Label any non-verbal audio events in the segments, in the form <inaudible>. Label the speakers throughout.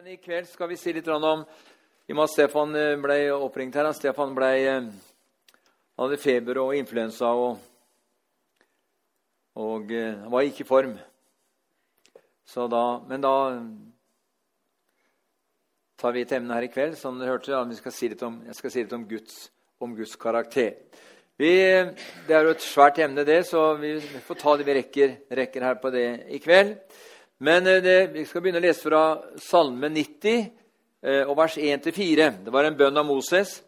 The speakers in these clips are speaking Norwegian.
Speaker 1: Men i kveld skal vi si litt om i og med at Stefan eh, ble oppringt her. Stefan ble, eh, hadde feber og influensa og, og eh, var ikke i form. Da, men da tar vi et emne her i kveld som dere hørte. Ja, skal si om, jeg skal si litt om Guds, om Guds karakter. Vi, det er jo et svært emne, det, så vi får ta det vi rekker, rekker her på det i kveld. Men det, vi skal begynne å lese fra Salme 90 Eh, og vers 1-4. Det var en bønn av Moses.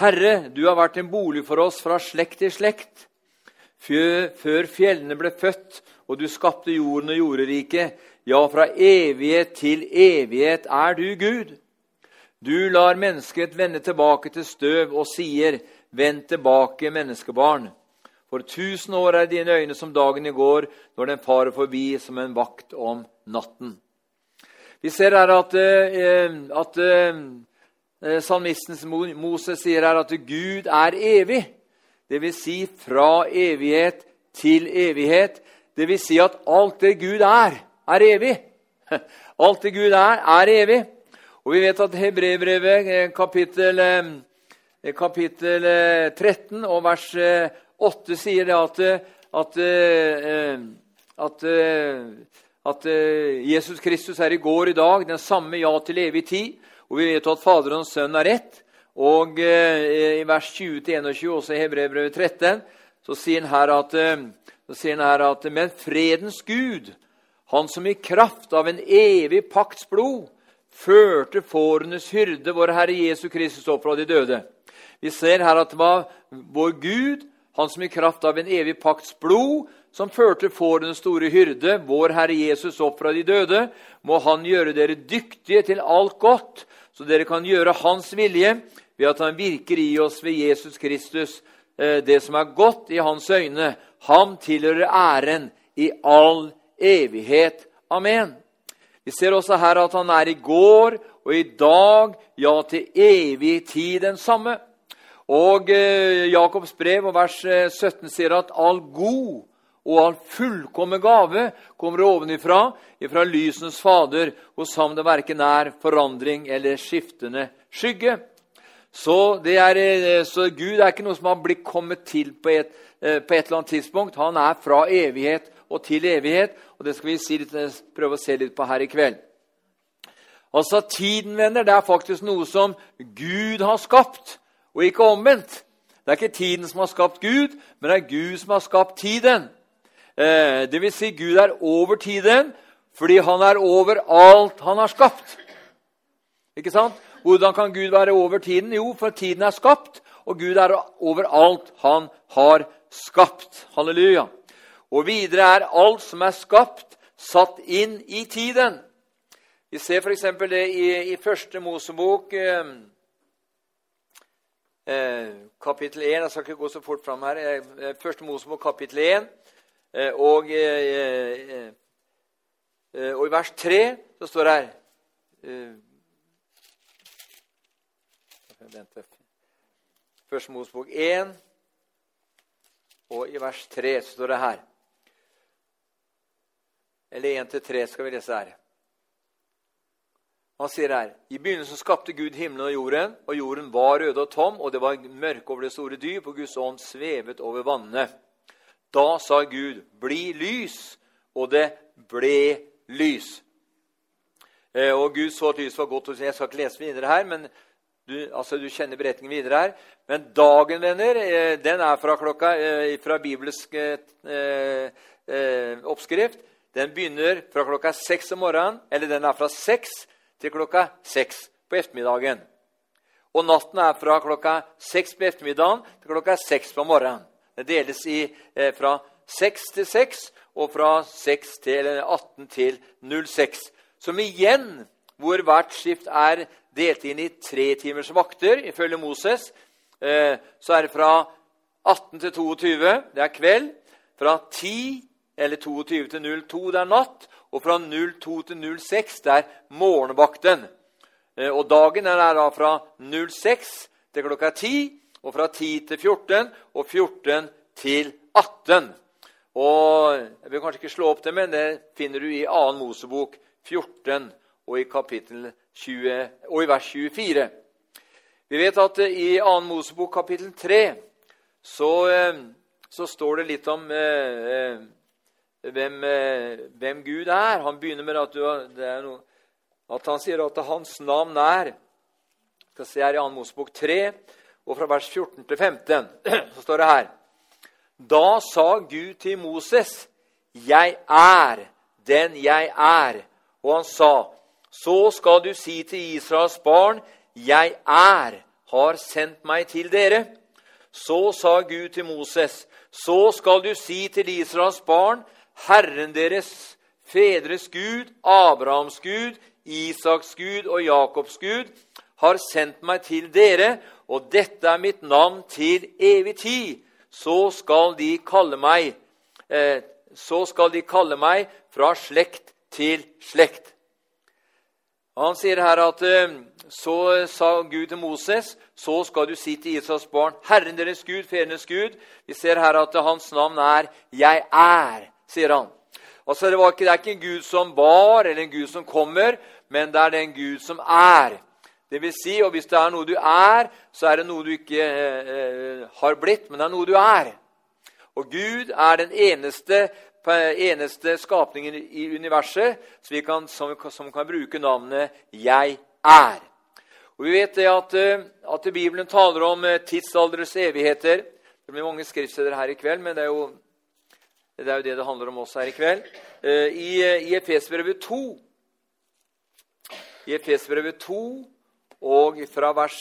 Speaker 1: Herre, du har vært en bolig for oss fra slekt til slekt. Før fjellene ble født og du skapte jorden og jorderiket, ja, fra evighet til evighet er du Gud. Du lar mennesket vende tilbake til støv og sier, Vend tilbake, menneskebarn. For tusen år er dine øyne som dagen i går, når den farer forbi som en vakt om natten. Vi ser her at, eh, at eh, salmisten Moses sier her at Gud er evig. Dvs. Si fra evighet til evighet. Dvs. Si at alt det Gud er, er evig. <laughs> Alt det Gud er, er evig. Og vi vet at Hebrevbrevet, eh, kapittel, kapittel 13 og vers 8, sier det at, at, at at uh, Jesus Kristus er i går i dag den samme ja til evig tid. Og vi vet jo at Fader og Sønn er rett. Og i vers 20-21, også i Hebrevbrevet 13, så sier han her at, her at Men fredens Gud, han som i kraft av en evig pakts blod førte fårenes hyrde, vår Herre Jesus Kristus, opp fra de døde. Vi ser her at det var vår Gud, han som i kraft av en evig pakts blod som førte den store hyrde, vår Herre Jesus, opp fra de døde, må Han gjøre dere dyktige til alt godt, så dere kan gjøre Hans vilje ved at Han virker i oss ved Jesus Kristus, eh, det som er godt i Hans øyne. Ham tilhører æren i all evighet. Amen. Vi ser også her at han er i går og i dag, ja, til evig tid den samme. Og eh, Jakobs brev og vers 17 eh, sier at all god og all fullkommen gave kommer ovenifra, ifra lysens Fader, hos ham det verken er forandring eller skiftende skygge. Så, er, eh, så, Gud er ikke noe som har blitt kommet til på et, på et, eller annet tidspunkt. Han er fra evighet og til evighet, og det skal vi si litt, prøve å se litt på her i kveld. Altså, Tiden, venner, det er faktisk noe som Gud har skapt, og ikke omvendt. Det er ikke tiden som har skapt Gud, men det er Gud som har skapt tiden. Eh, det vil si, Gud er over tiden fordi han er over alt han har skapt. Ikke sant? Hvordan kan Gud være over tiden? Jo, for tiden er skapt, og Gud er over alt han har skapt. Halleluja. Og videre er alt som er skapt, satt inn i tiden. Vi ser f.eks. det i, i Første Mosebok, eh, kapittel 1. Jeg skal ikke gå så fort fram her. Eh, Første Mosebok, kapittel 1. Eh, og, eh, eh, og, i vers 3 så står det her Første Mosebok 1, og i vers 3 så står det her Eller 1-3 skal vi lese her. Han sier her I begynnelsen skapte Gud himmelen og jorden, og jorden var røde og tom, og det var mørke over det store dyp, og Guds ånd svevet over vannene. Da sa Gud, 'Bli lys', og det ble lys. Eh, og Gud så at lyset var godt. Jeg skal ikke lese videre her, men du, altså, du kjenner beretningen videre her. Men dagen, venner, eh, den er fra, klokka, eh, fra bibelsk oppskrift. Den begynner fra klokka seks om morgenen, eller den er fra seks til klokka seks på ettermiddagen. Og natten er fra klokka seks på ettermiddagen til klokka seks på morgenen. Det deles i, eh, fra 6 til 6 og fra 6 til 18 til 06. Som igjen, hvor hvert skift er delt inn i tre timers vakter, ifølge Moses, eh, så er det fra 18 til 22, det er kveld. Fra 10 eller 22 til 02, det er natt. Og fra 02 til 06, det er morgenvakten. Eh, og dagen er da fra 06 til klokka 10 og fra 10 til 14 og 14 til 18. Og Jeg vil kanskje ikke slå opp det, men det finner du i 2. Mosebok 14 og i, kapittel 20, og i vers 24. Vi vet at i 2. Mosebok kapittel 3 så, så, står det litt om eh, hvem, hvem, Gud er. Han begynner med at, du, noe, at han sier at hans navn er skal se her i 2. Mosebok 3, og fra vers 14 til 15, <clears throat> så står det her Da sa Gud til Moses, 'Jeg er den jeg er.' Og han sa, 'Så skal du si til Israels barn:" 'Jeg er, har sendt meg til dere.' Så sa Gud til Moses, 'Så skal du si til Israels barn:" Herren deres fedres Gud, Abrahams Gud, Isaks Gud og Jakobs Gud, har sendt meg til dere, og dette er mitt navn til evig tid. Så skal de kalle meg, eh, så skal de kalle meg fra slekt til slekt. Han sier her at eh, så sa Gud til Moses, så skal du si til Israels barn, Herren deres Gud, fedrenes Gud. Vi ser her at hans navn er Jeg er, sier han. Altså, det, ikke, det er ikke en Gud som var, eller en Gud som kommer, men det er den Gud som er. Det vil si, og Hvis det er noe du er, så er det noe du ikke eh, eh har blitt, men det er noe du er. Og Gud er den eneste eneste skapningen i universet kan, som, som, kan bruke navnet 'Jeg er'. Og Vi vet det at, eh, at Bibelen taler om tidsalderes evigheter. Det blir mange skriftsteder her i kveld, men det er jo det er jo det det handler om også her i kveld. Eh, I, i Efesbrevet 2 I Efesbrevet 2 og fra vers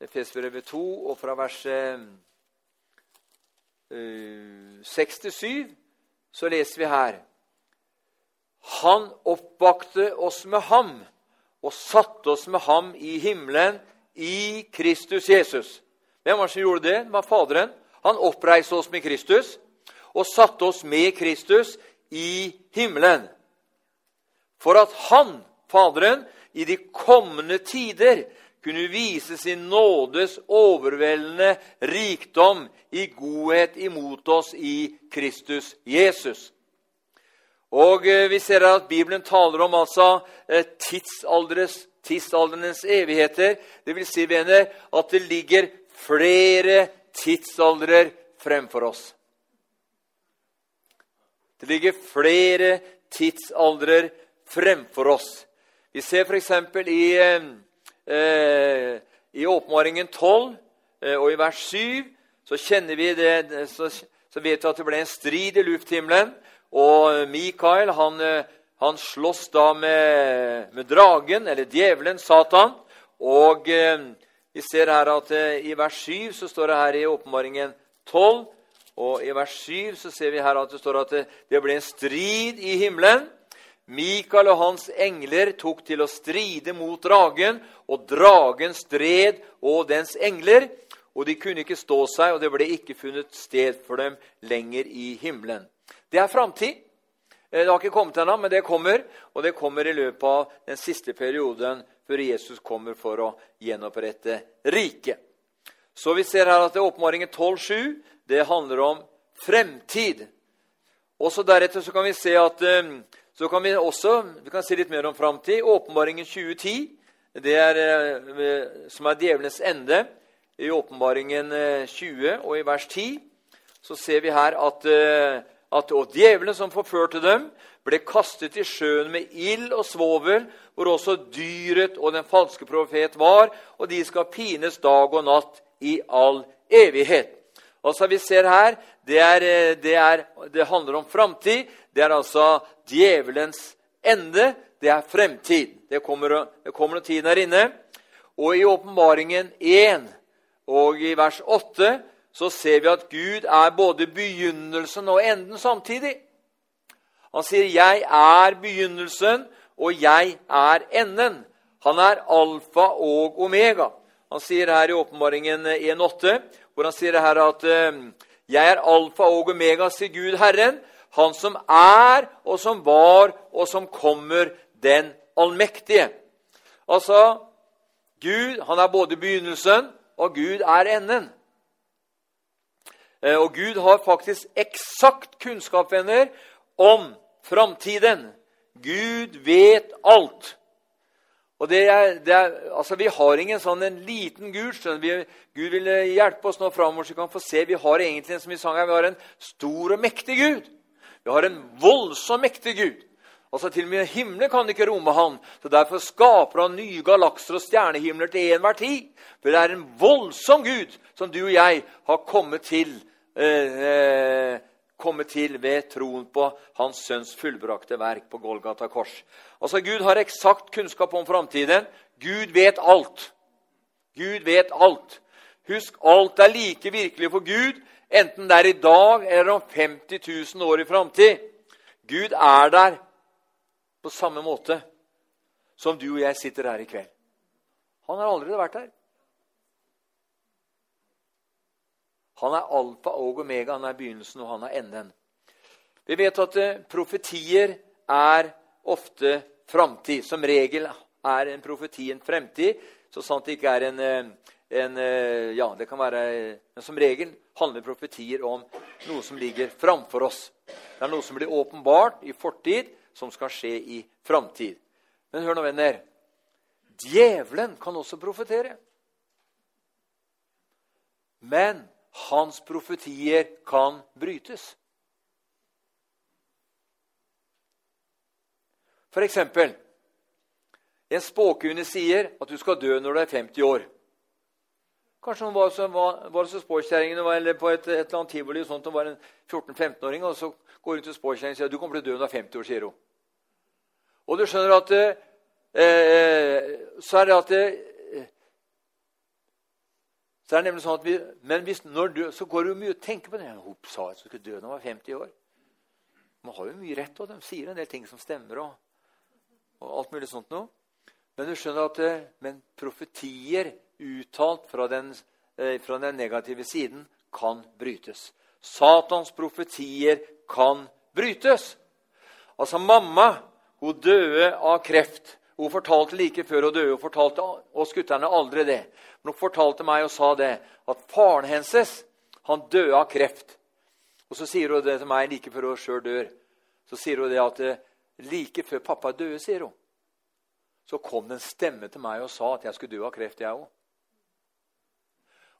Speaker 1: Efesbrevet 2 og fra vers 67 så leser vi her Han oppvakte oss med ham og satte oss med ham i himmelen i Kristus Jesus. Hvem var det som gjorde det? Det var Faderen. Han oppreiste oss med Kristus og satte oss med Kristus i himmelen. For at han, Faderen, i de kommende tider kunne vise sin nådes overveldende rikdom i godhet imot oss i Kristus Jesus. Og eh, Vi ser at Bibelen taler om altså eh, tidsalderens evigheter. Det vil si, venner, at det ligger flere tidsaldrer fremfor oss. Det ligger flere tidsaldrer fremfor oss. Vi ser f.eks. i eh, eh, i Åpenbaringen 12 eh, og i vers 7 så vi det, så, så, vet vi at det ble en strid i lufthimmelen. Og Mikael han, eh, han slåss da med, med, dragen, eller djevelen, Satan. Og eh, vi ser her at eh, i vers 7 så står det her i Åpenbaringen 12 og i vers 7 så ser vi her at det står at det, det ble en strid i himmelen. Mikael og hans engler tok til å stride mot dragen, og dragen stred og dens engler. Og de kunne ikke stå seg, og det ble ikke funnet sted for dem lenger i himmelen. Det er framtid. Eh, det har ikke kommet ennå, men det kommer. Og det kommer i løpet av den siste perioden før Jesus kommer for å gjenopprette riket. Så vi ser her at det er Åpenbaringen 12,7 det handler om fremtid. Og så deretter så kan vi se at um, så kan vi også vi kan si litt mer om framtid. Åpenbaringen 2010, det er, eh, som er djevelens ende. I Åpenbaringen 20 eh, og i vers 10 så ser vi her at, eh, at og djevelen som forførte dem, ble kastet i sjøen med ild og svovel, hvor også dyret og den falske profet var, og de skal pines dag og natt i all evighet. Altså Vi ser her det, er, det, er, det handler om framtid. Det er altså djevelens ende. Det er fremtid. Det kommer, det kommer noen tid der inne. Og i Åpenbaringen 1 og i vers 8 så ser vi at Gud er både begynnelsen og enden samtidig. Han sier 'Jeg er begynnelsen, og jeg er enden'. Han er alfa og omega. Han sier her i Åpenbaringen 1,8, hvor han sier her at 'Jeg er alfa og omega', sier Gud Herren, han som er, og som var, og som kommer, den allmektige. Altså, Gud han er både begynnelsen, og Gud er enden. Eh, og Gud har faktisk eksakt kunnskap, venner, om framtiden. Gud vet alt. Og det er, det er, altså Vi har ingen sånn en liten Gud. Vi, Gud vil hjelpe oss nå framover, så vi kan få se. Vi har egentlig som vi sang her, vi har en stor og mektig Gud. Vi har en voldsom mektig Gud. Altså Til og med himmelen kan ikke romme han. så Derfor skaper han nye galakser og stjernehimler til enhver tid. For det er en voldsom Gud som du og jeg har kommet til, eh, komme til ved troen på Hans Sønns fullbrakte verk på Golgata kors. Altså Gud har eksakt kunnskap om framtiden. Gud vet alt. Gud vet alt. Husk, alt er like virkelig for Gud, enten det er i dag eller om 50 000 år i framtid. Gud er der på samme måte som du og jeg sitter her i kveld. Han har allerede vært her. Han er alfa og omega, han er begynnelsen, og han er enden. Vi vet at eh, profetier er ofte framtid. Som regel er en profeti en fremtid, så sant det ikke er en, eh, en eh, Ja, det kan være Men som regel handler profetier om noe som ligger framfor oss. Det er noe som blir åpenbart i fortid, som skal skje i framtid. Men hør nå, venner. Djevelen kan også profetere. Men hans profetier kan brytes. For eksempel En spåkune sier at du skal dø når du er 50 år. Kanskje hun var, var, var så spåkjerringen eller på et, et eller annet tivoli sånt, hun var en 14-15-åring, og så går hun til spåkjerringen og sier du kommer til å dø når du er 50 år. sier hun. Og du skjønner at eh, Så er det at eh, det er nemlig sånn at vi, Men hvis, når du, så går det jo mye å tenke på det. Hun sa at hun skulle dø når hun var 50 år. Man har jo mye rett, og de sier en del ting som stemmer. og, og alt mulig sånt noe. Men du skjønner at eh, men profetier uttalt fra den, eh, fra den negative siden kan brytes. Satans profetier kan brytes. Altså, mamma hun døde av kreft. Hun fortalte like før hun døde, hun fortalte oss gutterne aldri det. Men hun fortalte meg og sa det, at faren hennes han døde av kreft. Og så sier hun det til meg like før hun sjøl dør. Så sier hun det at eh, like før pappa døde, sier hun, så kom det en stemme til meg og sa at jeg skulle dø av kreft, jeg òg.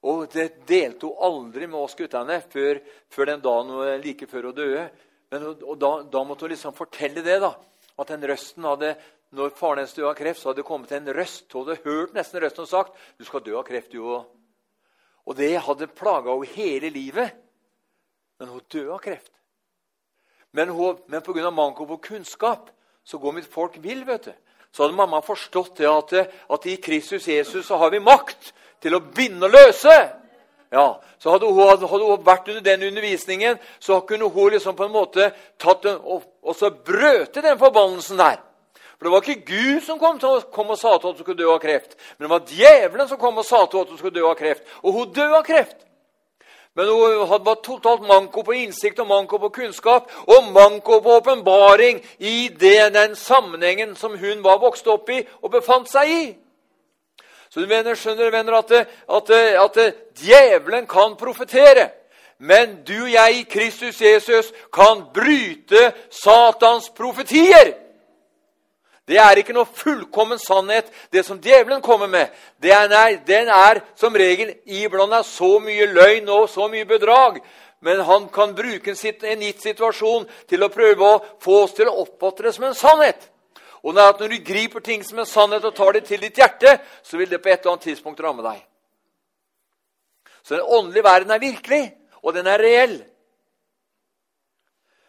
Speaker 1: Og det delte hun aldri med oss guttene før, før den dagen like før hun døde. Men, og da, da måtte hun liksom fortelle det. da, at den røsten hadde, når faren hennes døde av kreft, så hadde det kommet en røst. Hun hadde hørt nesten røsten og sagt 'Du skal dø av kreft, du òg'. Og det hadde plaga henne hele livet. Men hun døde av kreft. Men, hun, men pga. manko på kunnskap så går mitt folk vill. vet du. Så hadde mamma forstått det at, at i Kristus Jesus så har vi makt til å binde og løse. Ja, så hadde hun, hadde hun, vært under den undervisningen, så kunne hun liksom på en måte tatt den, og, og så brøte den forbannelsen der. For Det var ikke Gud som kom, kom og sa til henne at hun skulle dø av kreft. Men det var djevelen som kom og sa til henne at hun skulle dø av kreft. Og hun døde av kreft. Men hun hadde bare totalt manko på innsikt og manko på kunnskap og manko på åpenbaring i det, den sammenhengen som hun var vokst opp i og befant seg i. Så du mener, skjønner venner, at, at, at djevelen kan profetere. Men du og jeg i Kristus Jesus kan bryte Satans profetier. Det er ikke noe fullkommen sannhet, det som djevelen kommer med. Er, nei, den er som regel iblanda så mye løgn og så mye bedrag. Men han kan bruke en gitt situasjon til å prøve å få oss til å oppfatte det som en sannhet. Og når du griper ting som en sannhet og tar det til ditt hjerte, så vil det på et eller annet tidspunkt ramme deg. Så den åndelige verden er virkelig, og den er reell.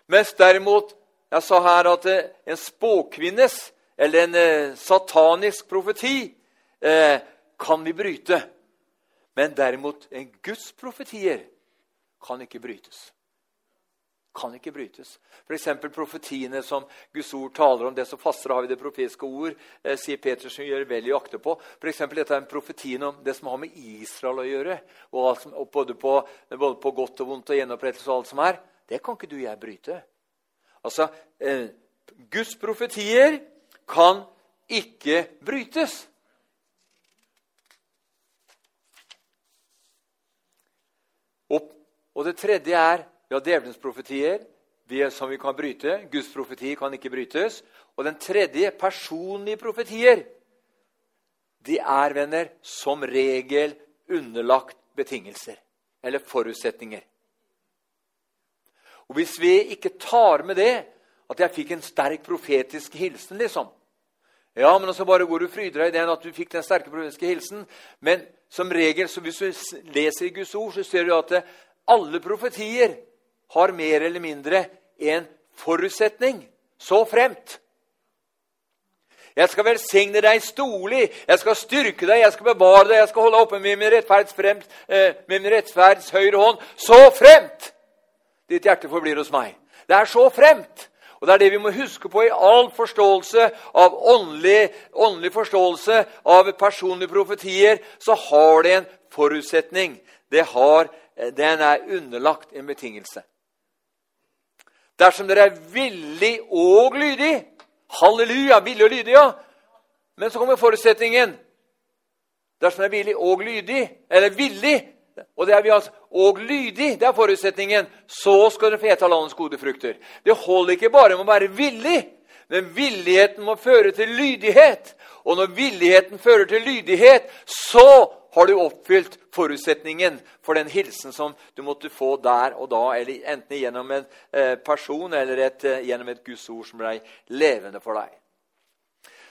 Speaker 1: Mens derimot Jeg sa her at eh, en spåkvinnes eller en eh, satanisk profeti eh, kan vi bryte. Men derimot en Guds profetier kan ikke brytes kan ikke brytes. F.eks. profetiene som Guds ord taler om. Det som passer, har vi det profetiske ord, eh, sier Petersen gjør vel i akte på. F.eks. dette er en profetien om det som har med Israel å gjøre. Og, som, og både, på, både, på, godt og vondt og gjenopprettelse og alt som er. Det kan ikke du og jeg bryte. Altså, eh, Guds profetier kan ikke brytes. Og, og det tredje er har djevelens profetier som vi kan bryte. Guds profeti kan ikke brytes. Og den tredje, personlige profetier, de er, venner, som regel underlagt betingelser eller forutsetninger. Og Hvis vi ikke tar med det at jeg fikk en sterk profetisk hilsen, liksom Ja, men også bare går du fryder deg i den at du fikk den sterke profetiske hilsen. Men som regel, så hvis du leser i Guds ord, så ser du at alle profetier har mer eller mindre en forutsetning. Så fremt. Jeg skal velsigne deg stolig, jeg skal styrke deg, jeg skal bevare deg, jeg skal holde oppe med min rettferds, fremt, eh, med min rettferds høyre hånd. Så fremt ditt hjerte forblir hos meg. Det er så fremt. Og Det er det vi må huske på i all forståelse av åndelig, åndelig forståelse av personlige profetier. Så har det en forutsetning. Det har, den er underlagt en betingelse. Dersom dere er villig og lydig Halleluja! Villig og lydig, ja. Men så kommer forutsetningen. Dersom dere er villig og lydig, eller villig og det er vi altså, og lydig, det er forutsetningen. Så skal dere få ete landets gode frukter. Det holder ikke bare med å være villig, men villigheten må føre til lydighet. Og når villigheten fører til lydighet, så har du oppfylt forutsetningen for den hilsen som du måtte få der og da, eller enten gjennom en eh, person eller et, eh, gjennom et Guds ord som ble levende for deg.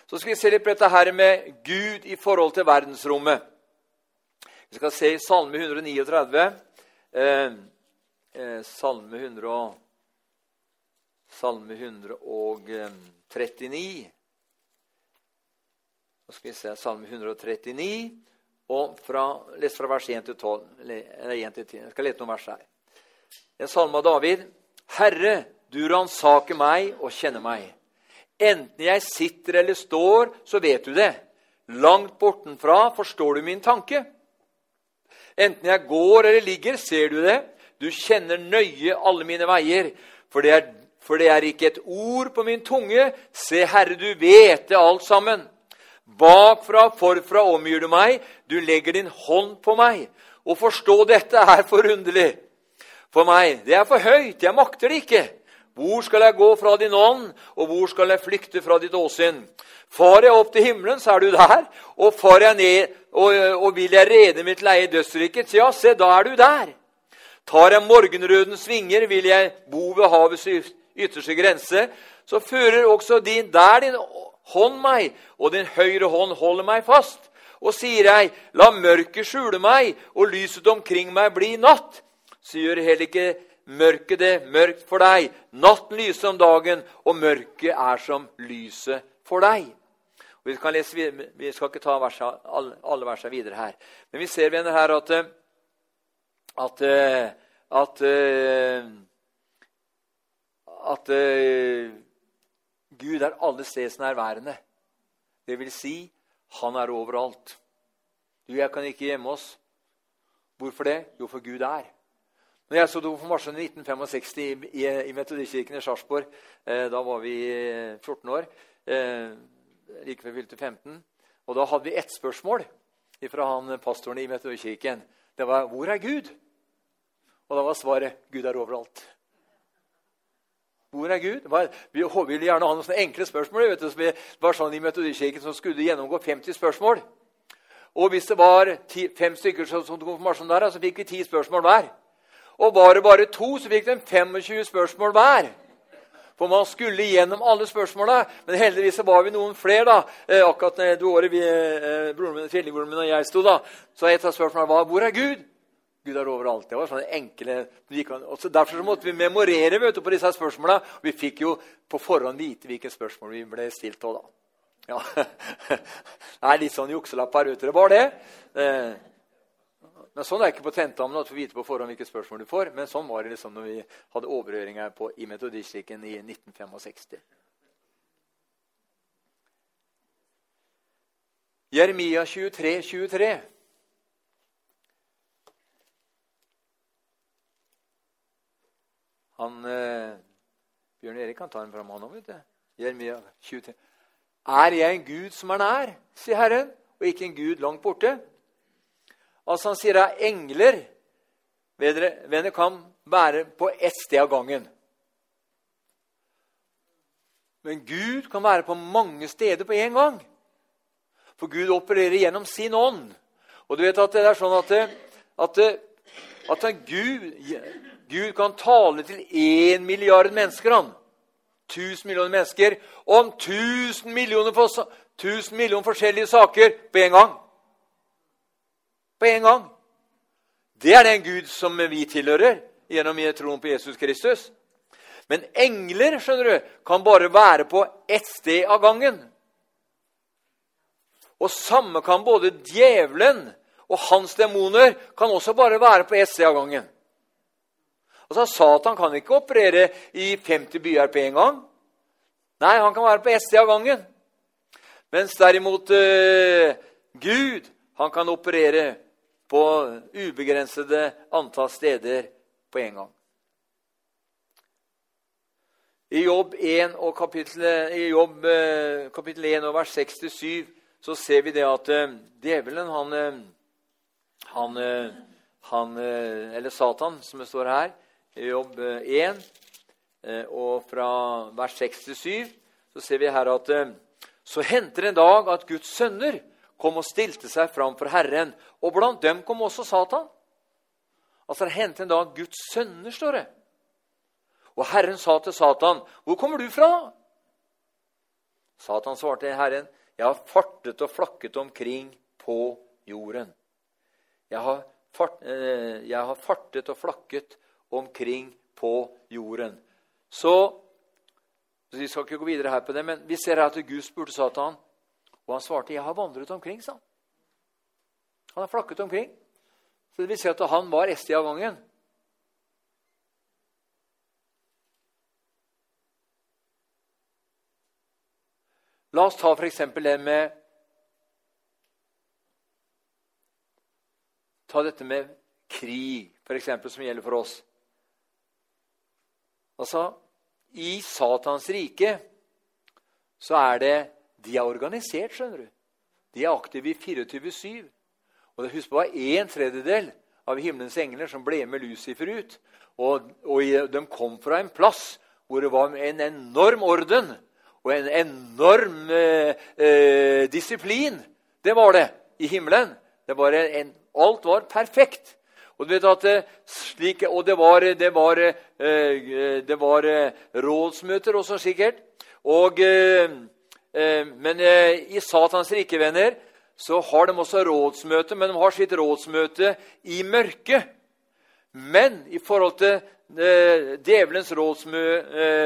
Speaker 1: Så skal vi se litt på dette her med Gud i forhold til verdensrommet. Vi skal se i Salme 139. Eh, eh, salme, 100, salme 139. Nå skal vi se Salme 139, og fra, les fra vers 1 til 12. Eller 1 til 10. Jeg skal lete noen vers her. En salme av David. Herre, du ransaker meg og kjenner meg. Enten jeg sitter eller står, så vet du det. Langt bortenfra forstår du min tanke. Enten jeg går eller ligger, ser du det. Du kjenner nøye alle mine veier. For det, er, for det er ikke et ord på min tunge. Se, Herre, du vet det alt sammen. Bakfra, forfra omgir du meg. Du legger din hånd på meg. Å forstå dette er forunderlig for meg. Det er for høyt. Jeg makter det ikke. Hvor skal jeg gå fra din ånd, og hvor skal jeg flykte fra ditt åsyn? Far jeg opp til himmelen, så er du der. Og far jeg ned, og, og vil jeg rede mitt leie i dødsriket, ja, se, da er du der. Tar jeg morgenrødens vinger, vil jeg bo ved havets ytterste grense. Så fører også din der din hånd meg, og din høyre hånd holder meg fast. Og sier jeg, la mørket skjule meg, og lyset omkring meg bli natt. Så gjør heller ikke mørket det mørkt for deg. Natten lyser om dagen, og mørket er som lyset for deg. Vi, lese, vi, skal ikke ta alle, alle versene videre her. Men vi ser venner her at, at, at, at Gud er alle steds nærværende. Det vil si, han er overalt. Du, jeg kan ikke gjemme oss. Hvorfor det? Jo, for Gud er. Når jeg så konfirmasjonen i 1965 i, i, i Metodistkirken i Sarpsborg, eh, da var vi 14 år eh, like før vi fylte 15. Og da hadde vi ett spørsmål fra han pastoren i Metodikirken. Det var 'Hvor er Gud?' Og da var svaret 'Gud er overalt'. Hvor er Gud? Vi ville gjerne ha noen sånne enkle spørsmål. Vet du, det var sånn I Metodikirken som skulle gjennomgå 50 spørsmål. Og hvis det var ti, fem stykker som tok konfirmasjon der, så fikk vi ti spørsmål hver. Og var det bare to, så fikk de 25 spørsmål hver. For man skulle gjennom alle spørsmåla. Men heldigvis var vi noen flere. da. Eh, akkurat det året vi, eh, broren min, og jeg sto, da, så et av spørsmålene var hvor er Gud? Gud er overalt. Det var sånne enkle, så Derfor så måtte vi memorere vet du, på disse spørsmåla. Vi fikk jo på forhånd vite hvilke spørsmål vi ble stilt òg, da. Ja. <laughs> Det er litt sånn jukselapp her ute. Det var det. Eh, men Sånn er det ikke på tentamen at du får vite på forhånd hvilke spørsmål du får. Men sånn var det liksom når vi hadde overhøringer på, i Metodistkirken i 1965. Jeremia 23, 23. Han, eh, Bjørn Erik kan ta den fram, han òg. Jeremia 23. Er jeg en Gud som er nær, sier Herren, og ikke en Gud langt borte? Altså Han sier at engler venner, kan være på ett sted av gangen. Men Gud kan være på mange steder på en gang. For Gud opererer gjennom sin ånd. Og du vet at det er sånn at, at, at Gud, Gud, kan tale til én milliard mennesker. han. Tusen millioner mennesker om tusen millioner, tusen millioner forskjellige saker på en gang. På en gang. Det er den Gud som vi tilhører gjennom troen på Jesus Kristus. Men engler skjønner du, kan bare være på ett sted av gangen. Og samme kan både djevelen og hans demoner kan også bare være på ett sted av gangen. Altså, Satan kan ikke operere i 50 byer på en gang. Nei, han kan være på ett sted av gangen. Mens derimot uh, Gud han kan operere på ubegrensede antall steder på en gang. I Jobb 1 og kapittel, i Jobb, eh, kapittel 1 og vers 6-7 så ser vi det at eh, djevelen, han, eh, han, han, Eller Satan, som det står her, i Jobb 1, og fra vers 6-7, så ser vi her at så henter en dag at Guds sønner kom og stilte seg framfor Herren, og blant dem kom også Satan. Altså Det hendte en dag Guds sønner, står det. Og Herren sa til Satan, 'Hvor kommer du fra?' Satan svarte Herren, 'Jeg har fartet og flakket omkring på jorden.' Jeg har, fart, eh, jeg har fartet og flakket omkring på jorden. Så Vi skal ikke gå videre her på det, men vi ser her at Gud spurte Satan, og han svarte, 'Jeg har vandret omkring', sa han. Han har flakket omkring. Så det vil si at han var SD av gangen. La oss ta f.eks. det med Ta dette med krig, f.eks., som gjelder for oss. Altså, I Satans rike så er det De er organisert, skjønner du. De er aktive i 24-7. Og Husk på det var en tredjedel av himmelens engler som ble med Lucifer ut. Og, og de kom fra en plass hvor det var en enorm orden og en enorm eh, eh, disiplin. Det var det i himmelen. Det var en, alt var perfekt. Og eh, slik, og det var, det var, eh, det var eh, rådsmøter også, sikkert. Og, eh, men i Satans rike, venner, så har de også rådsmøte, men de har sitt rådsmøte i mørket. Men i forhold til djevelens rådsmø,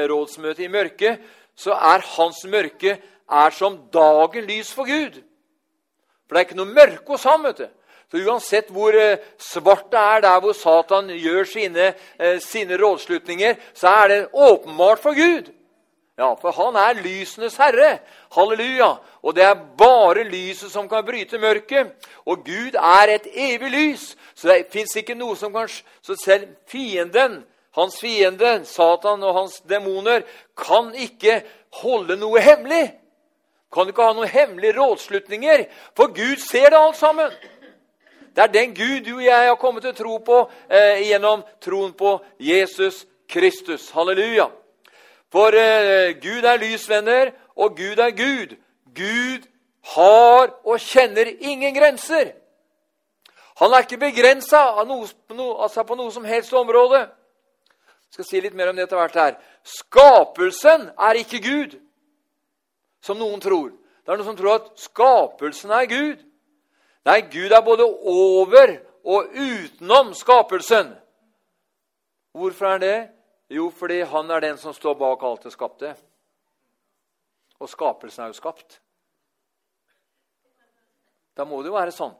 Speaker 1: rådsmøte i mørket så er hans mørke er som dagen lys for Gud. For det er ikke noe mørke hos ham. vet du. Så Uansett hvor eh, svart det er der hvor Satan gjør sine, eh, sine rådslutninger, så er det åpenbart for Gud. Ja, For han er lysenes herre. Halleluja. Og det er bare lyset som kan bryte mørket. Og Gud er et evig lys. Så det fins ikke noe som kan Så selv fienden hans fiende, Satan og hans demoner, kan ikke holde noe hemmelig. Kan ikke ha noen hemmelige rådslutninger, for Gud ser det alt sammen. Det er den Gud du og jeg har kommet til å tro på eh, gjennom troen på Jesus Kristus. Halleluja. For eh, Gud er lysvenner, og Gud er Gud. Gud har og kjenner ingen grenser. Han er ikke begrensa altså på noe som helst område. Jeg skal si litt mer om det etter hvert her. Skapelsen er ikke Gud, som noen tror. Det er noen som tror at skapelsen er Gud. Nei, Gud er både over og utenom skapelsen. Hvorfor er det? Jo, fordi han er den som står bak alt det skapte. Og skapelsen er jo skapt. Da må det jo være sånn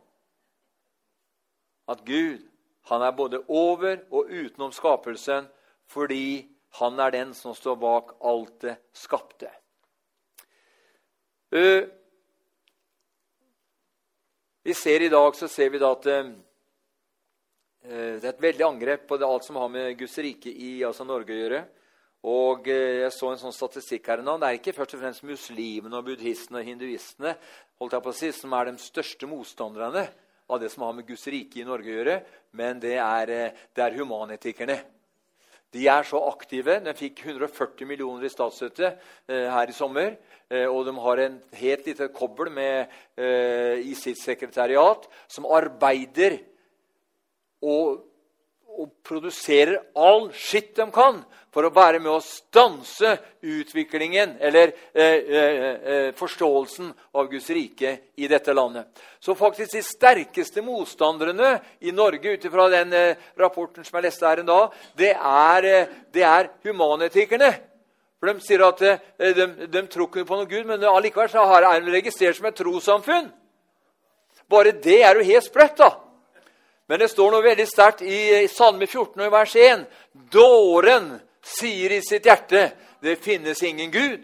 Speaker 1: at Gud han er både over og utenom skapelsen fordi han er den som står bak alt det skapte. Uh, vi ser I dag så ser vi da at uh, det er et veldig angrep på alt som har med Guds rike i altså Norge å gjøre. Og uh, Jeg så en sånn statistikk her nå. Det er ikke først og fremst muslimene, og buddhistene og hinduistene holdt jeg på å si, som er de største motstanderne av det som har med Guds rike i Norge å gjøre, men det er, det er humanitikerne. De er så aktive. De fikk 140 millioner i statsstøtte eh, her i sommer. Eh, og de har en helt lite kobbel med, eh, i sitt sekretariat som arbeider og, og produserer all skitt de kan for å være med å stanse utviklingen eller eh, eh, eh, forståelsen av Guds rike i dette landet. Så faktisk de sterkeste motstanderne i Norge ut ifra den eh, rapporten som jeg leste her en dag, det er, eh, det er humanetikerne. For De sier at eh, de, de tror ikke på noe Gud, men allikevel så er de registrert som et trossamfunn. Bare det er jo helt sprøtt, da. Men det står noe veldig sterkt i, Salme 14 og vers 1. Dåren sier i sitt hjerte det finnes ingen Gud.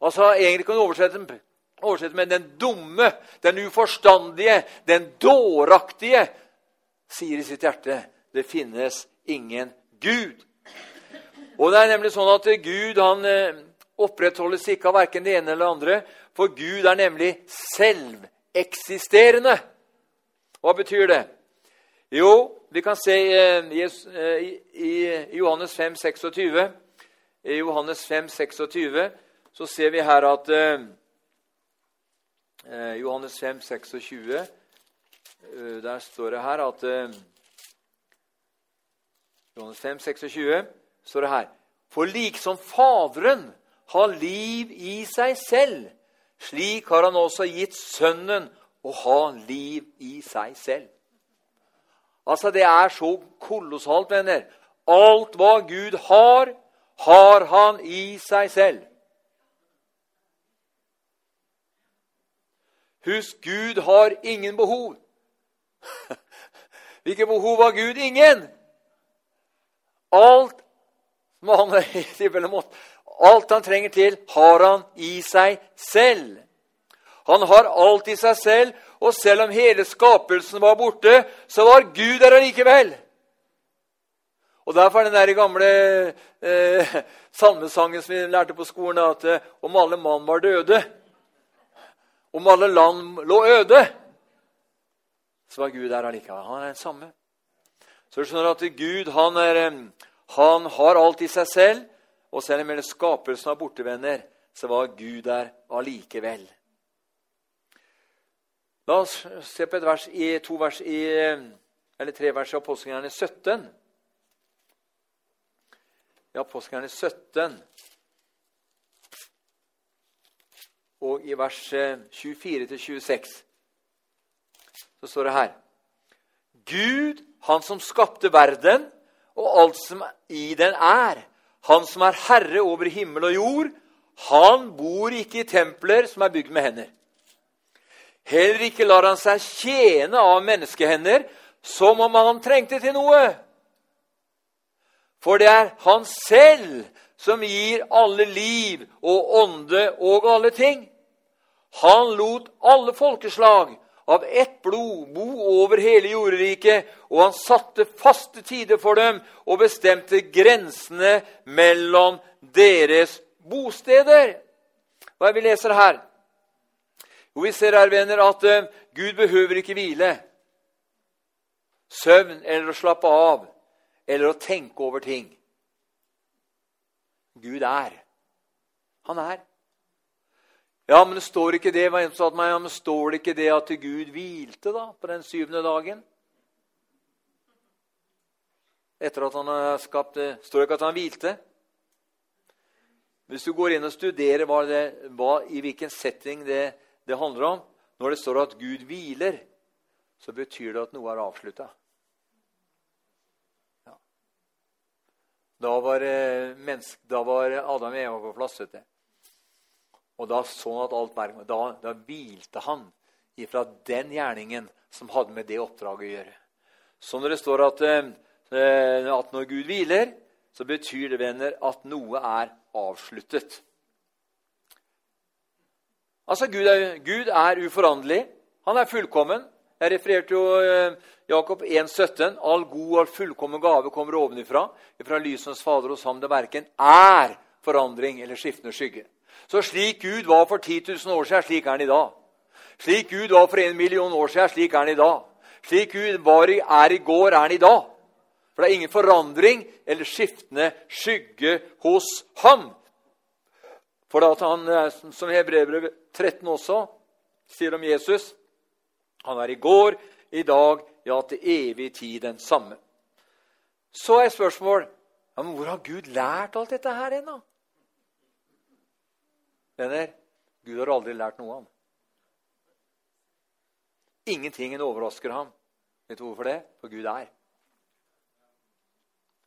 Speaker 1: Altså, Egentlig kan du oversette, oversette med den dumme, den uforstandige, den dåraktige sier i sitt hjerte det finnes ingen Gud. Og det er nemlig sånn at Gud han eh, opprettholdes ikke av verken det ene eller det andre, for Gud er nemlig selveksisterende. Hva betyr det? Jo, vi kan se eh, eh, i Johannes 5, 26. I Johannes 5, 26 så ser vi her at eh, Johannes 5, 26 Der står det her at Johannes 5, 26 står det her For liksom Faderen har liv i seg selv, slik har han også gitt Sønnen å ha liv i seg selv. Altså, Det er så kolossalt, venner. Alt hva Gud har, har han i seg selv. Husk, Gud har ingen behov. <laughs> Hvilke behov har Gud? Ingen! Alt han, alt han trenger til, har han i seg selv. Han har alt i seg selv, og selv om hele skapelsen var borte, så var Gud der allikevel. Og Derfor er den der gamle eh, salmesangen som vi lærte på skolen, at eh, om alle mann var døde, om alle land lå øde, så var Gud der allikevel. Han er den samme. Så du skjønner at Gud han, er, eh, han har alt i seg selv, og selv om hele skapelsen var bortevenner, så var Gud der allikevel. La oss se på et vers i, to vers i, eller tre vers i Apostelgjerningene 17. I Apostelgjerningene 17 og i vers 24-26 så står det her Gud, han som skapte verden og alt som i den er, han som er herre over himmel og jord, han bor ikke i templer som er bygd med hender. Heller ikke lar han seg tjene av menneskehender som om han trengte til noe. For det er han selv som gir alle liv og ånde og alle ting. Han lot alle folkeslag av ett blod bo over hele jorderiket, og han satte faste tider for dem og bestemte grensene mellom deres bosteder. Hva er vi leser her? Jo, vi ser her, venner, at uh, Gud behøver ikke hvile, søvn eller å slappe av eller å tenke over ting. Gud er. Han er. Ja, men det står ikke det meg, ja, men står det ikke det at Gud hvilte da, på den syvende dagen? Etter at han har skapt det, Står det ikke at han hvilte? Hvis du går inn og studerer hva det, hva, i hvilken setting det det handler om. Når det står at Gud hviler, så betyr det at noe er avslutta. Ja. Da, var, da var Adam og Eva på plass. vet du. Og da sånn at alt var, da, da hvilte han ifra den gjerningen som hadde med det oppdraget å gjøre. Så når det står at, eh, at når Gud hviler, så betyr det venner, at noe er avsluttet. Altså, Gud er, Gud er uforanderlig. Han er fullkommen. Jeg refererte jo eh, Jakob 1,17. All god og fullkommen gave kommer ovenifra. Fra lysens fader hos ham det verken er forandring eller skiftende skygge. Så slik Gud var for 10 000 år siden, slik er han i dag. Slik Gud var for en million år siden, slik er han i dag. Slik Gud var i, er i går, er han i dag. For det er ingen forandring eller skiftende skygge hos ham. For at han, eh, som Hebrevbrevet 13 også sier om Jesus Han er i går, i dag, ja, til evig tid den samme. Så er spørsmål ja, men hvor har Gud lært alt dette her ennå? Venner, Gud har aldri lært noe, han. Ingenting overrasker ham. Vet du hvorfor det? For Gud er.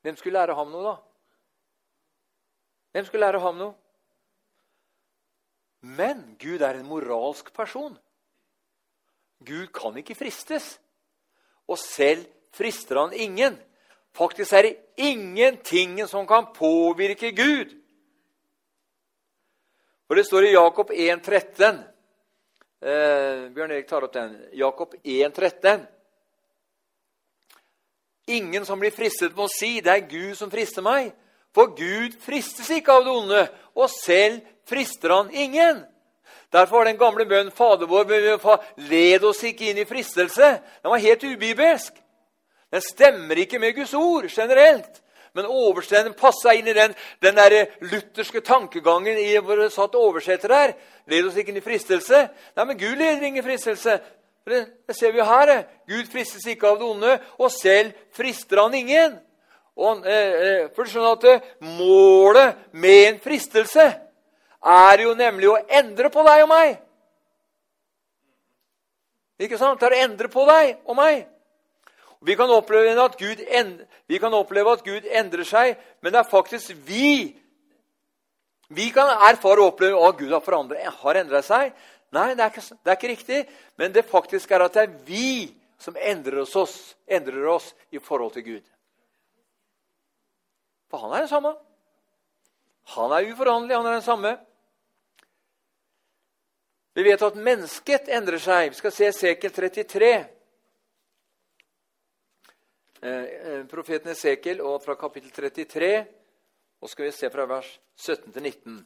Speaker 1: Hvem skulle lære ham noe, da? Hvem skulle lære ham noe? Men Gud er en moralsk person. Gud kan ikke fristes. Og selv frister han ingen. Faktisk er det ingenting som kan påvirke Gud. For det står i Jakob 1,13 eh, Bjørn Erik tar opp den. Jakob 1,13. Ingen som blir fristet, må si 'det er Gud som frister meg'. For Gud fristes ikke av det onde, og selv frister han ingen. Derfor var den gamle bønnen 'Fader vår', led oss ikke inn i fristelse. Den var helt ubibelsk. Den stemmer ikke med Guds ord generelt. Men oversteden passa inn i den, den der lutherske tankegangen i hvor det satt oversetter her. Led oss ikke inn i fristelse. Nei, men Gud leder ingen fristelse. Det, det ser vi jo her. Gud fristes ikke av det onde, og selv frister han ingen. Og, eh, eh for du skjønner at eh, Målet med en fristelse er jo nemlig å endre på deg og meg. Ikke sant? Det er å endre på deg og meg. Vi kan, Gud, vi kan oppleve at Gud endrer seg, men det er faktisk vi Vi kan erfare og oppleve at Gud har, har endret seg. Nei, det er, ikke, det er, ikke, riktig. Men det faktisk er at det er vi som endrer oss, endrer oss i forhold til Gud. For han er den samme. Han er uforanderlig, han er den samme. Vi vet at mennesket endrer seg. Vi skal se Esekiel 33. Eh, eh, profeten Esekel og fra kapittel 33. Og skal vi se fra vers 17 til 19.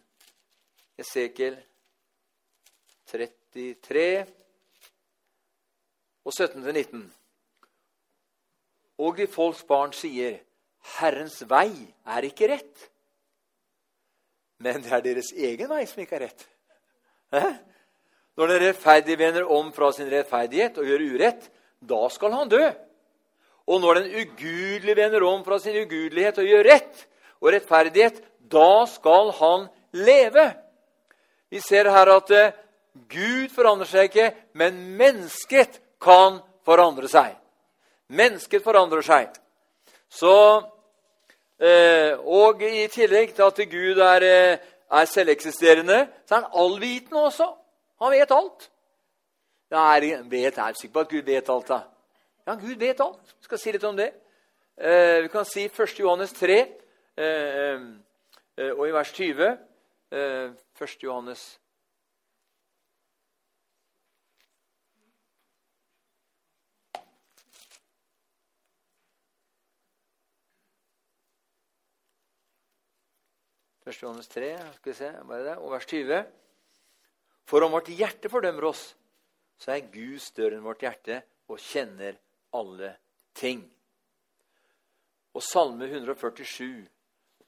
Speaker 1: Esekel 33 og 17 til 19. Og de folks barn sier, 'Herrens vei er ikke rett.' Men det er deres egen vei som ikke er rett. Hæ? Når den rettferdige vender om fra sin rettferdighet og gjør urett, da skal han dø. Og når den ugudelige vender om fra sin ugudelighet og gjør rett og rettferdighet, da skal han leve. Vi ser her at eh, Gud forandrer seg ikke, men mennesket kan forandre seg. Mennesket forandrer seg. Så, eh, og i tillegg til at Gud er, eh, er selveksisterende, så er han allvitende også. Han vet alt. Jeg vet, er sikker på at Gud vet alt. da. Ja, Gud vet alt. Vi skal si litt om det. Eh, vi kan si 1. Johannes 3 eh, eh, og i vers 20. Eh, 1. Johannes 1. Johannes 3, skal vi se, er det? og vers 20. For om vårt hjerte fordømmer oss, så er Gud større enn vårt hjerte og kjenner alle ting. Og Salme 147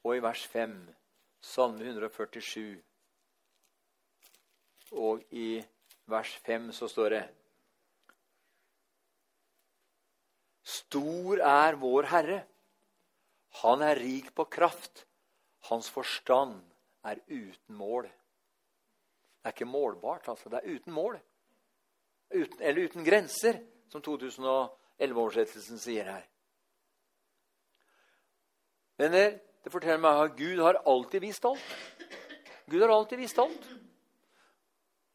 Speaker 1: og i vers 5 Salme 147 og i vers 5 så står det Stor er vår Herre. Han er rik på kraft. Hans forstand er uten mål. Det er ikke målbart, altså. Det er uten mål. Uten, eller uten grenser, som 2011-oversettelsen sier her. Men det forteller meg at Gud har alltid vist alt. Gud har alltid vist alt.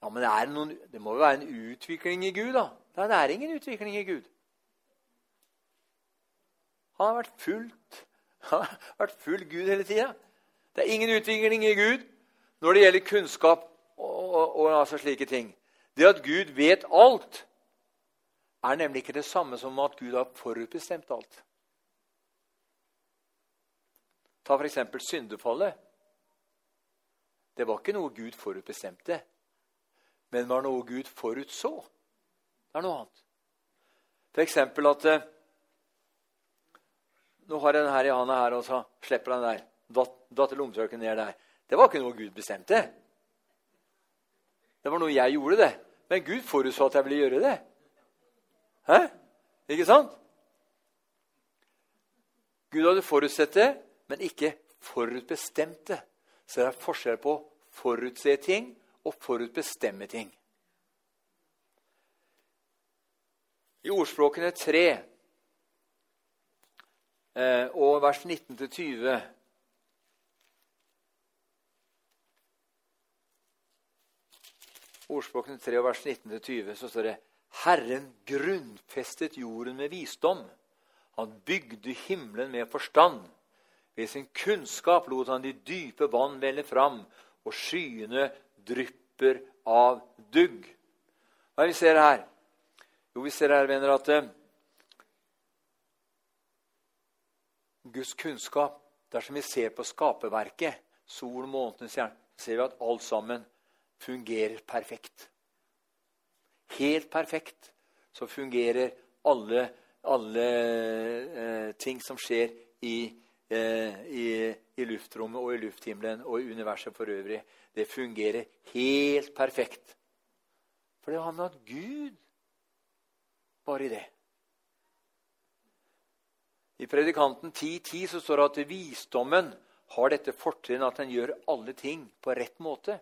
Speaker 1: Ja, Men det, noen, det må jo være en utvikling i Gud, da. Det er ingen utvikling i Gud. Han har vært fullt <laughs> han har vært full Gud hele tida. Det er ingen utvikling i Gud når det gjelder kunnskap og, og altså slike ting. Det at Gud vet alt, er nemlig ikke det samme som at Gud har forutbestemt alt. Ta f.eks. syndefallet. Det var ikke noe Gud forutbestemte, men var noe Gud forutså. Det er noe annet. F.eks. at nå har jeg den her i handa her, og så slipper den der. Datt, datt ned der. Det var ikke noe Gud bestemte. Det var noe jeg gjorde, det. Men Gud forutså at jeg ville gjøre det. Hæ? Ikke sant? Gud hadde forutsett det, men ikke forutbestemt det. Så det er forskjell på forutse ting og forutbestemme ting. I ordspråkene 3 eh, og vers 19-20 Ordspråkene 3 og vers 19-20 så står det Herren grunnfestet jorden med visdom. Han bygde himmelen med forstand. Ved sin kunnskap lot han de dype vann velle fram, og skyene drypper av dugg. Hva er det vi ser her? Jo, vi ser her, venner, at uh, Guds kunnskap Dersom vi ser på skaperverket, sol, månedene, stjerne, ser vi at alt sammen fungerer perfekt. Helt perfekt så fungerer alle, alle eh, ting som skjer i, eh, i, i luftrommet og i lufthimmelen og i universet for øvrig. Det fungerer helt perfekt. For det handler om at Gud bare i det. I Predikanten 10.10 så står det at visdommen har dette fortrinnet at den gjør alle ting på rett måte.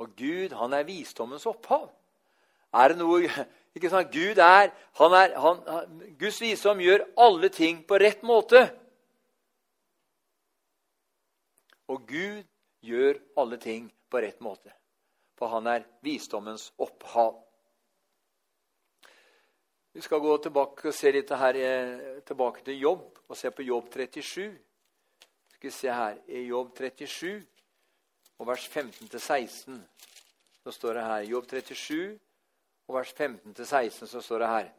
Speaker 1: Og Gud, han er visdommens opphav. Er det noe ikke sant? Gud er, han er han, Guds visdom gjør alle ting på rett måte. Og Gud gjør alle ting på rett måte. For han er visdommens opphav. Vi skal gå tilbake og se litt her, eh, tilbake til jobb og se på jobb 37. Skal vi se her, I jobb 37 og vers 15-16 så står det her Jobb 37 og vers 15-16 så står det her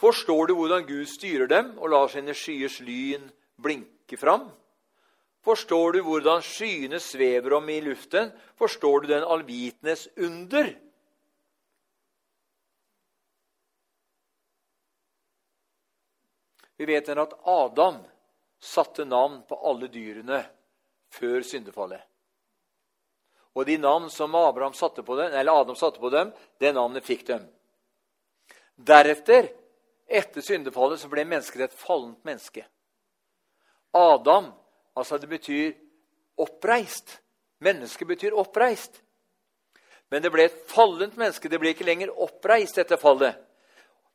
Speaker 1: Forstår du hvordan Gud styrer dem og lar sine skyers lyn blinke fram? Forstår du hvordan skyene svever om i luften? Forstår du den allvitendes under? Vi vet at Adam satte navn på alle dyrene før syndefallet. Og de navn som Abraham satte på dem, eller Adam satte på dem, det navnet fikk dem. Deretter, etter syndefallet, så ble mennesket et fallent menneske. Adam, altså det betyr oppreist. Menneske betyr oppreist. Men det ble et fallent menneske. Det ble ikke lenger oppreist etter fallet.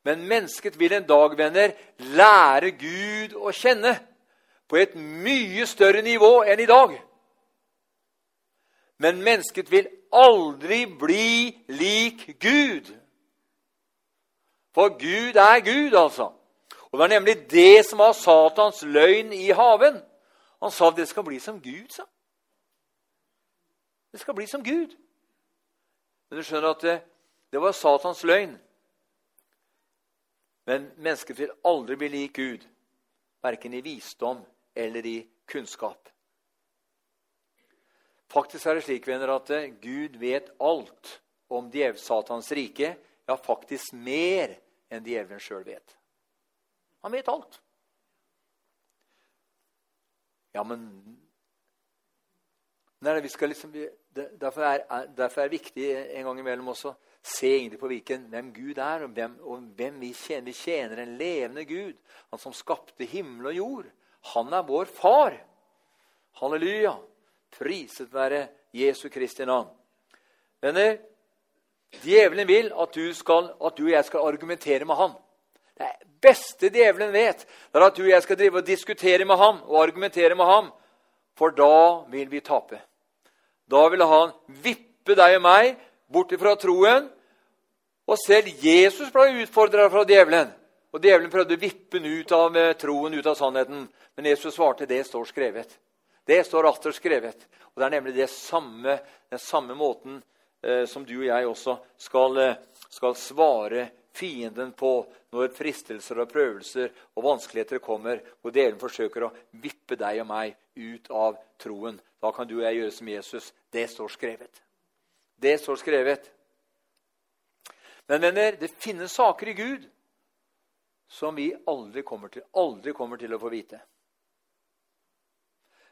Speaker 1: Men mennesket vil en dag, venner, lære Gud å kjenne på et mye større nivå enn i dag. Men mennesket vil aldri bli lik Gud. For Gud er Gud, altså. Og Det var nemlig det som var Satans løgn i haven. Han sa at det skal bli som Gud, sa Det skal bli som Gud. Men du skjønner at det, det var Satans løgn. Men mennesket vil aldri bli lik Gud, verken i visdom eller i kunnskap. Faktisk er det slik venner, at eh, Gud vet alt om djev Satans rike. Ja, faktisk mer enn djevelen sjøl vet. Han vet alt. Ja, men Nei, vi skal liksom, derfor, er, derfor er det viktig en gang imellom også se egentlig på hvilken, hvem Gud er, og hvem, og hvem vi, tjener. vi tjener. en levende Gud. Han som skapte himmel og jord. Han er vår far. Halleluja. Priset være Jesu Kristi navn. Venner, djevelen vil at du, skal, at du og jeg skal argumentere med ham. Det beste djevelen vet, er at du og jeg skal drive og diskutere med ham og argumentere med ham. For da vil vi tape. Da vil han vippe deg og meg bort fra troen. Og selv Jesus ble utfordra fra djevelen. Og djevelen prøvde å vippe den ut av eh, troen, ut av sannheten. Men Jesus svarte det står skrevet. Det står atter skrevet. Og Det er nemlig samme, den samme måten eh, som du og jeg også skal, eh, skal svare fienden på når fristelser og prøvelser og vanskeligheter kommer, hvor djevelen forsøker å vippe deg og meg ut av troen. Da kan du og jeg gjøre som Jesus. Det står skrevet. Det står skrevet. Men venner, det finnes saker i Gud som vi aldri kommer til, aldri kommer til å få vite.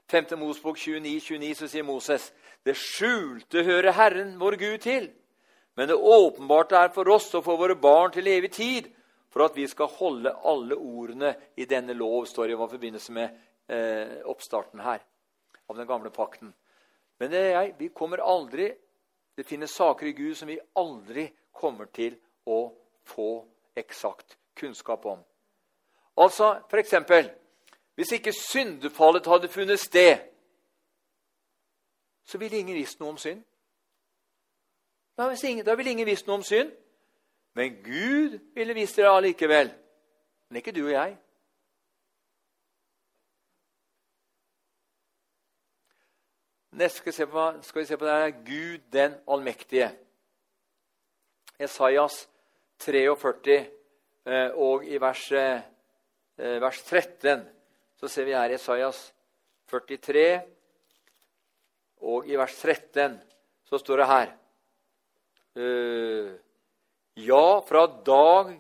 Speaker 1: 5. Mosbok 29, 29 så sier Moses.: Det skjulte hører Herren vår Gud til, men det åpenbarte er for oss og for våre barn til evig tid, for at vi skal holde alle ordene i denne lov, står det i forbindelse med eh, oppstarten her av den gamle pakten. Men det er, vi kommer aldri Det finnes saker i Gud som vi aldri kommer til å få eksakt kunnskap om. Altså, for eksempel, Hvis ikke syndefallet hadde funnet sted, så ville ingen visst noe om synd. Da ville ingen visst noe om synd. Men Gud ville visst det allikevel. Men ikke du og jeg. Neste skal vi se på, skal vi se på det er Gud den allmektige. Esaias 43 eh, og i vers, eh, vers 13 så ser vi her Esaias 43 og i vers 13 så står det her eh, Ja, fra dag,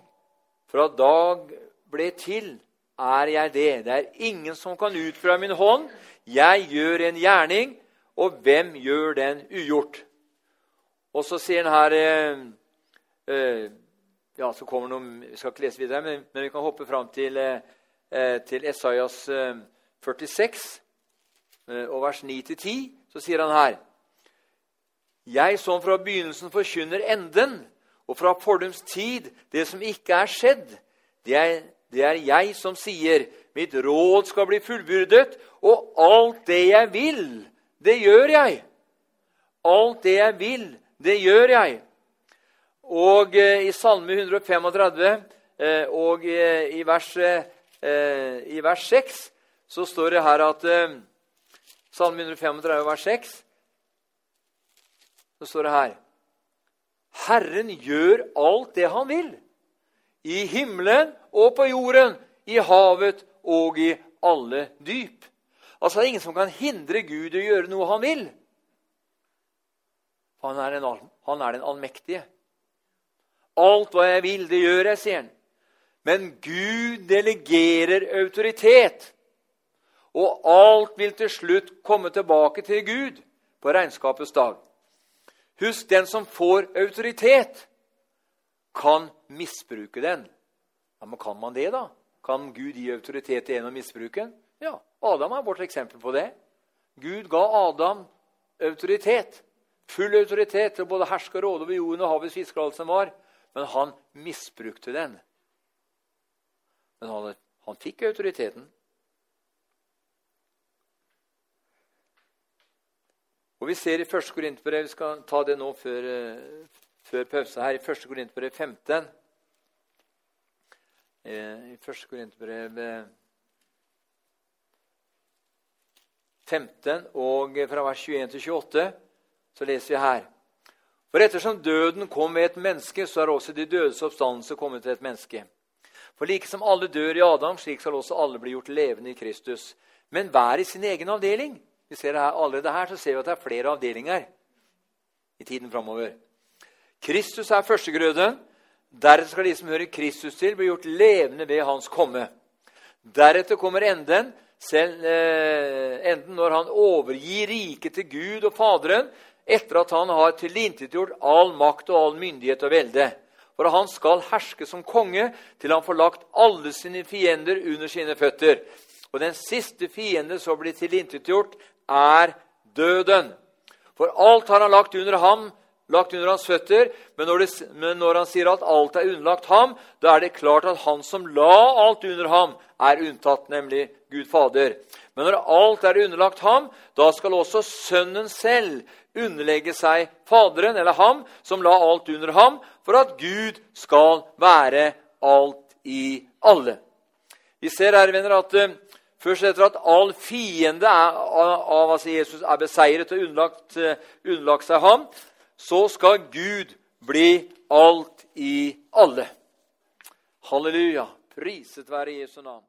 Speaker 1: fra dag ble til, er jeg det. Det er ingen som kan utføre min hånd. Jeg gjør en gjerning, og hvem gjør den ugjort? Og så sier han her eh, eh, ja, så kommer noen, Vi skal ikke lese videre, men, men vi kan hoppe fram til, eh, til Esaias 46 eh, og vers 9-10. Så sier han her Jeg som fra begynnelsen forkynner enden, og fra fordums tid det som ikke er skjedd, det er, det er jeg som sier mitt råd skal bli fullbyrdet, og alt det jeg vil, det gjør jeg. Alt det jeg vil, det gjør jeg. Og eh, i Salme 135 eh, og eh, i vers, eh, i vers 6 så står det her at eh, Salme 135 vers 6 så står det her Herren gjør alt det han vil. I himmelen og på jorden, i havet og i alle dyp. Altså Det er ingen som kan hindre Gud i å gjøre noe han vil. Han er, den, han er den allmektige. Alt hva jeg vil, det gjør jeg, sier han. Men Gud delegerer autoritet. Og alt vil til slutt komme tilbake til Gud på regnskapets dag. Husk, den som får autoritet, kan misbruke den. Ja, Men kan man det, da? Kan Gud gi autoritet til en og misbruke den? Ja, Adam er vårt eksempel på det. Gud ga Adam autoritet. Full autoritet til både herske og råde over jorden og havets fisker som var. Men han misbrukte den. Men han, han fikk autoriteten. Og Vi ser i 1. Korinterbrev Vi skal ta det nå før, eh, før pause her. I 1. Korinterbrev 15 eh, I 1. Korinterbrev 15 og fra vers 21 til 28 så leser vi her for ettersom døden kom ved et menneske, så er også de dødes oppstandelse kommet til et menneske. For like som alle dør i Adam, slik skal også alle bli gjort levende i Kristus. Men hver i sin egen avdeling. Vi ser det her, Allerede her så ser vi at det er flere avdelinger i tiden framover. Kristus er førstegrøden. Deretter skal de som hører Kristus til, bli gjort levende ved hans komme. Deretter kommer enden, selv, eh, enden når han overgir riket til Gud og Faderen, etter at han har tilintetgjort all makt og all myndighet og velde. For han skal herske som konge til han får lagt alle sine fiender under sine føtter. Og den siste fiende som blir tilintetgjort, er døden. For alt har han lagt under ham, lagt under hans føtter. Men når, det, men når han sier at alt er underlagt ham, da er det klart at han som la alt under ham, er unntatt, nemlig Gud Fader. Men når alt er underlagt ham, da skal også Sønnen selv underlegge seg Faderen, eller ham, som la alt under ham, for at Gud skal være alt i alle. Vi ser her, venner, at uh, først etter at all fiende er, av altså Jesus er beseiret og underlagt, uh, underlagt seg ham, så skal Gud bli alt i alle. Halleluja. Priset være Jesu navn.